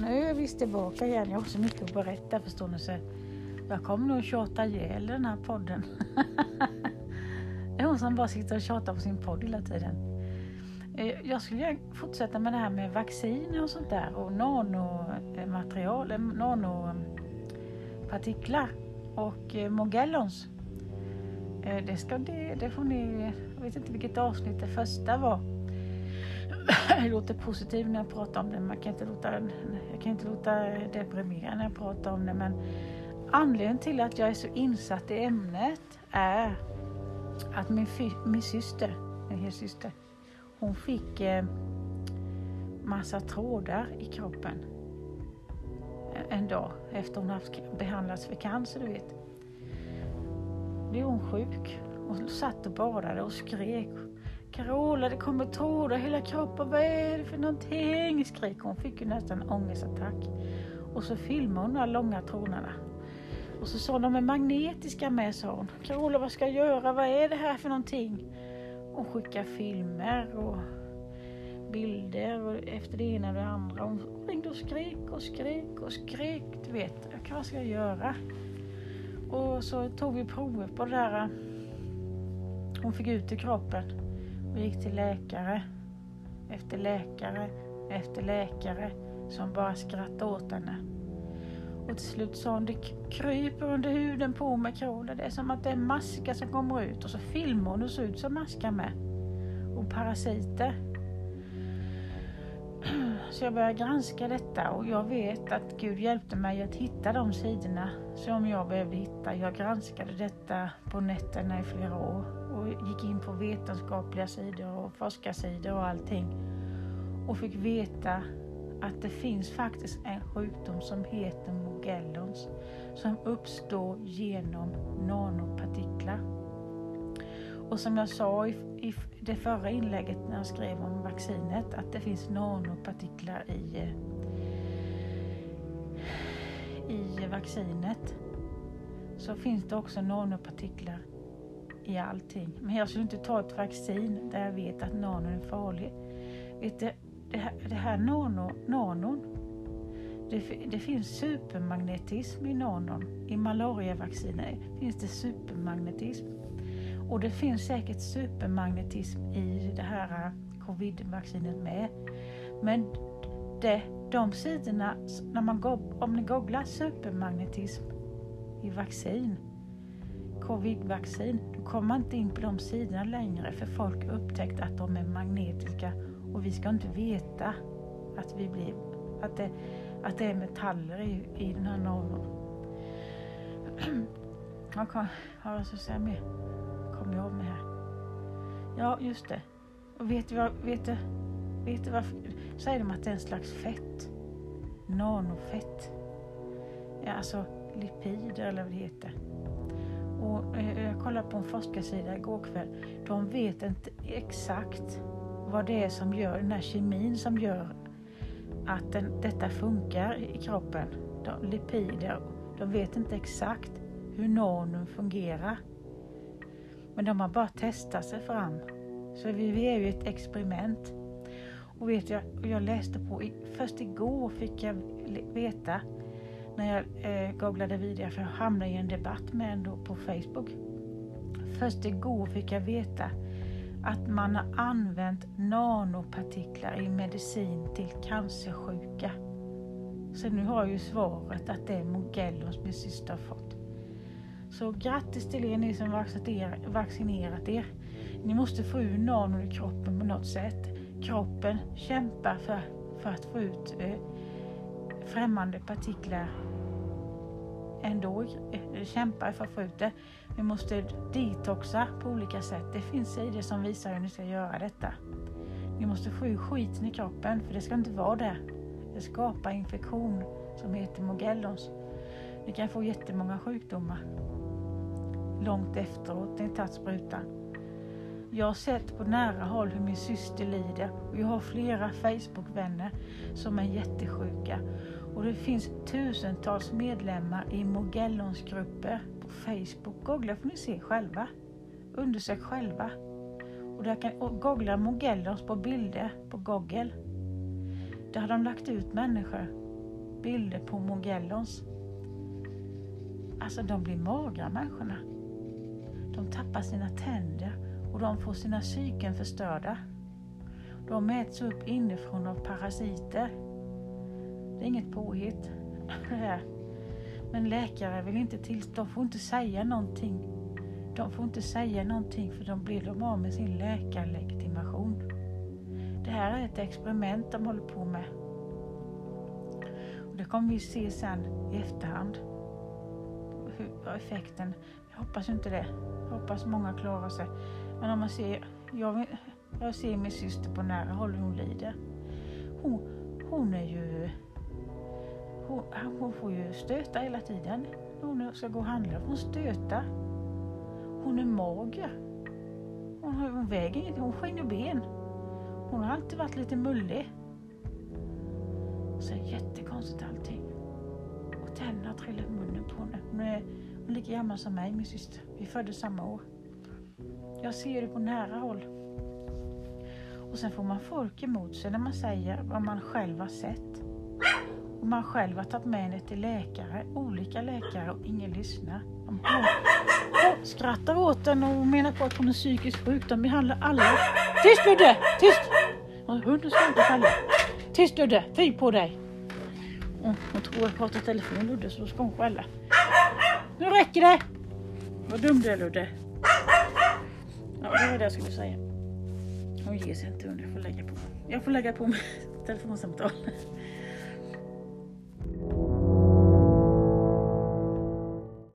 nu är vi tillbaka igen. Jag har så mycket att berätta förstår ni. Så jag kommer nog tjata ihjäl den här podden. det är hon som bara sitter och tjatar på sin podd hela tiden. Eh, jag skulle fortsätta med det här med vacciner och sånt där och nanomaterial, eh, nanopartiklar och eh, Mogellons. Det, ska, det, det får ni, jag vet inte vilket avsnitt det första var jag låter positiv när jag pratar om det, men jag kan inte låta, jag kan inte låta deprimerad när jag pratar om det. Men anledningen till att jag är så insatt i ämnet är att min, min syster, min syster, hon fick eh, massa trådar i kroppen eh, en dag efter hon haft behandlats för cancer, du vet. Blev hon sjuk och satt och badade och skrek Carola, det kommer trådar i hela kroppen. Vad är det för någonting? skrek hon. Fick ju nästan ångestattack. Och så filmade hon de här långa trådarna. Och så sa de är magnetiska med, sa hon. Carola, vad ska jag göra? Vad är det här för någonting? Hon skickade filmer och bilder och efter det ena och det andra. Hon ringde och skrek och skrek och skrek. Du vet, vad ska jag göra? Och så tog vi prover på det där hon fick ut i kroppen och gick till läkare efter läkare efter läkare som bara skrattade åt henne. Och till slut sa hon, det kryper under huden på mig Carola. Det är som att det är maskar som kommer ut. Och så filmar hon och ser ut som maskar med. Och parasiter. Så jag började granska detta och jag vet att Gud hjälpte mig att hitta de sidorna som jag behövde hitta. Jag granskade detta på nätterna i flera år och gick in på vetenskapliga sidor och forskarsidor och allting. Och fick veta att det finns faktiskt en sjukdom som heter Mogellons som uppstår genom nanopartiklar. Och som jag sa i, i det förra inlägget när jag skrev om vaccinet att det finns nanopartiklar i, i vaccinet så finns det också nanopartiklar i allting. Men jag skulle inte ta ett vaccin där jag vet att nanon är farlig. Vet du, det här, det här nano, nanon, det, det, finns supermagnetism i nanon. I malariavaccinet finns det supermagnetism. Och det finns säkert supermagnetism i det här covid-vaccinet med. Men det, de sidorna, när man, om ni googlar supermagnetism i vaccin, covid-vaccin, då kommer man inte in på de sidorna längre för folk har upptäckt att de är magnetiska och vi ska inte veta att, vi blir, att, det, att det är metaller i, i den här normen. Vad har jag säga mer? Kommer jag med här? Ja, just det. Och vet du vad, vet du, vet du varför? Säger de att det är en slags fett? Nanofett. Ja, alltså lipider eller vad det heter. Och eh, jag kollade på en forskarsida igår kväll. De vet inte exakt vad det är som gör den här kemin som gör att den, detta funkar i kroppen. De, lipider, de vet inte exakt hur nanon fungerar. Men de har bara testat sig fram. Så vi, vi är ju ett experiment. Och vet jag, jag läste på, först igår fick jag veta när jag eh, googlade vidare för jag hamnade i en debatt med en på Facebook. Först igår fick jag veta att man har använt nanopartiklar i medicin till cancersjuka. Så nu har jag ju svaret att det är Mogellons min syster har fått. Så grattis till er ni som vaccinerat er. Ni måste få ur nanon i kroppen på något sätt. Kroppen kämpar för, för att få ut eh, främmande partiklar ändå eh, kämpar för att få ut det. Vi måste detoxa på olika sätt. Det finns sidor som visar hur ni ska göra detta. Ni måste få ur skiten i kroppen, för det ska inte vara det. Det skapar infektion som heter Mogellons. Ni kan få jättemånga sjukdomar långt efteråt när jag tagit sprutan. Jag har sett på nära håll hur min syster lider och jag har flera Facebookvänner som är jättesjuka och det finns tusentals medlemmar i Mogellonsgrupper på Facebook. Googla får ni se själva. Undersök själva. Och, där kan, och googla Mogellons på bilder på Google. Där har de lagt ut människor bilder på Mogellons. Alltså de blir magra människorna. De tappar sina tänder och de får sina psyken förstörda. De äts upp inifrån av parasiter. Det är inget påhitt. Men läkare vill inte till, de får inte säga någonting. De får inte säga någonting för de blir de av med sin läkarlegitimation. Det här är ett experiment de håller på med. Och det kommer vi se sen i efterhand. Hur, effekten. Jag hoppas inte det. Jag hoppas många klarar sig. Men om man ser, jag, jag ser min syster på nära håll hur hon lider. Hon, hon är ju hon, hon får ju stöta hela tiden. När hon ska gå och handla får hon stötar. Hon är mager. Hon, hon väger inget, hon skiner ben. Hon har alltid varit lite mullig. Så jättekonstigt allting. Och tänderna har trillat i munnen på henne. Hon är lika gammal som mig, min syster. Vi föddes samma år. Jag ser det på nära håll. Och sen får man folk emot sig när man säger vad man själv har sett. Och man själv har tagit med henne till läkare, olika läkare och ingen lyssnar. De skrattar åt den och menar på att hon är psykiskt sjuk. De behandlar alla. Tyst Ludde! Tyst! Hunden ska inte falla. Tyst Ludde! Fy på dig! Hon, hon tror jag pratar i telefon Ludde så då ska hon skälla. Nu räcker det! Vad dum du är Ludde. Ja, det var det jag skulle säga. Hon ger sig inte under. Jag får lägga på. Jag får lägga på med telefonsamtal.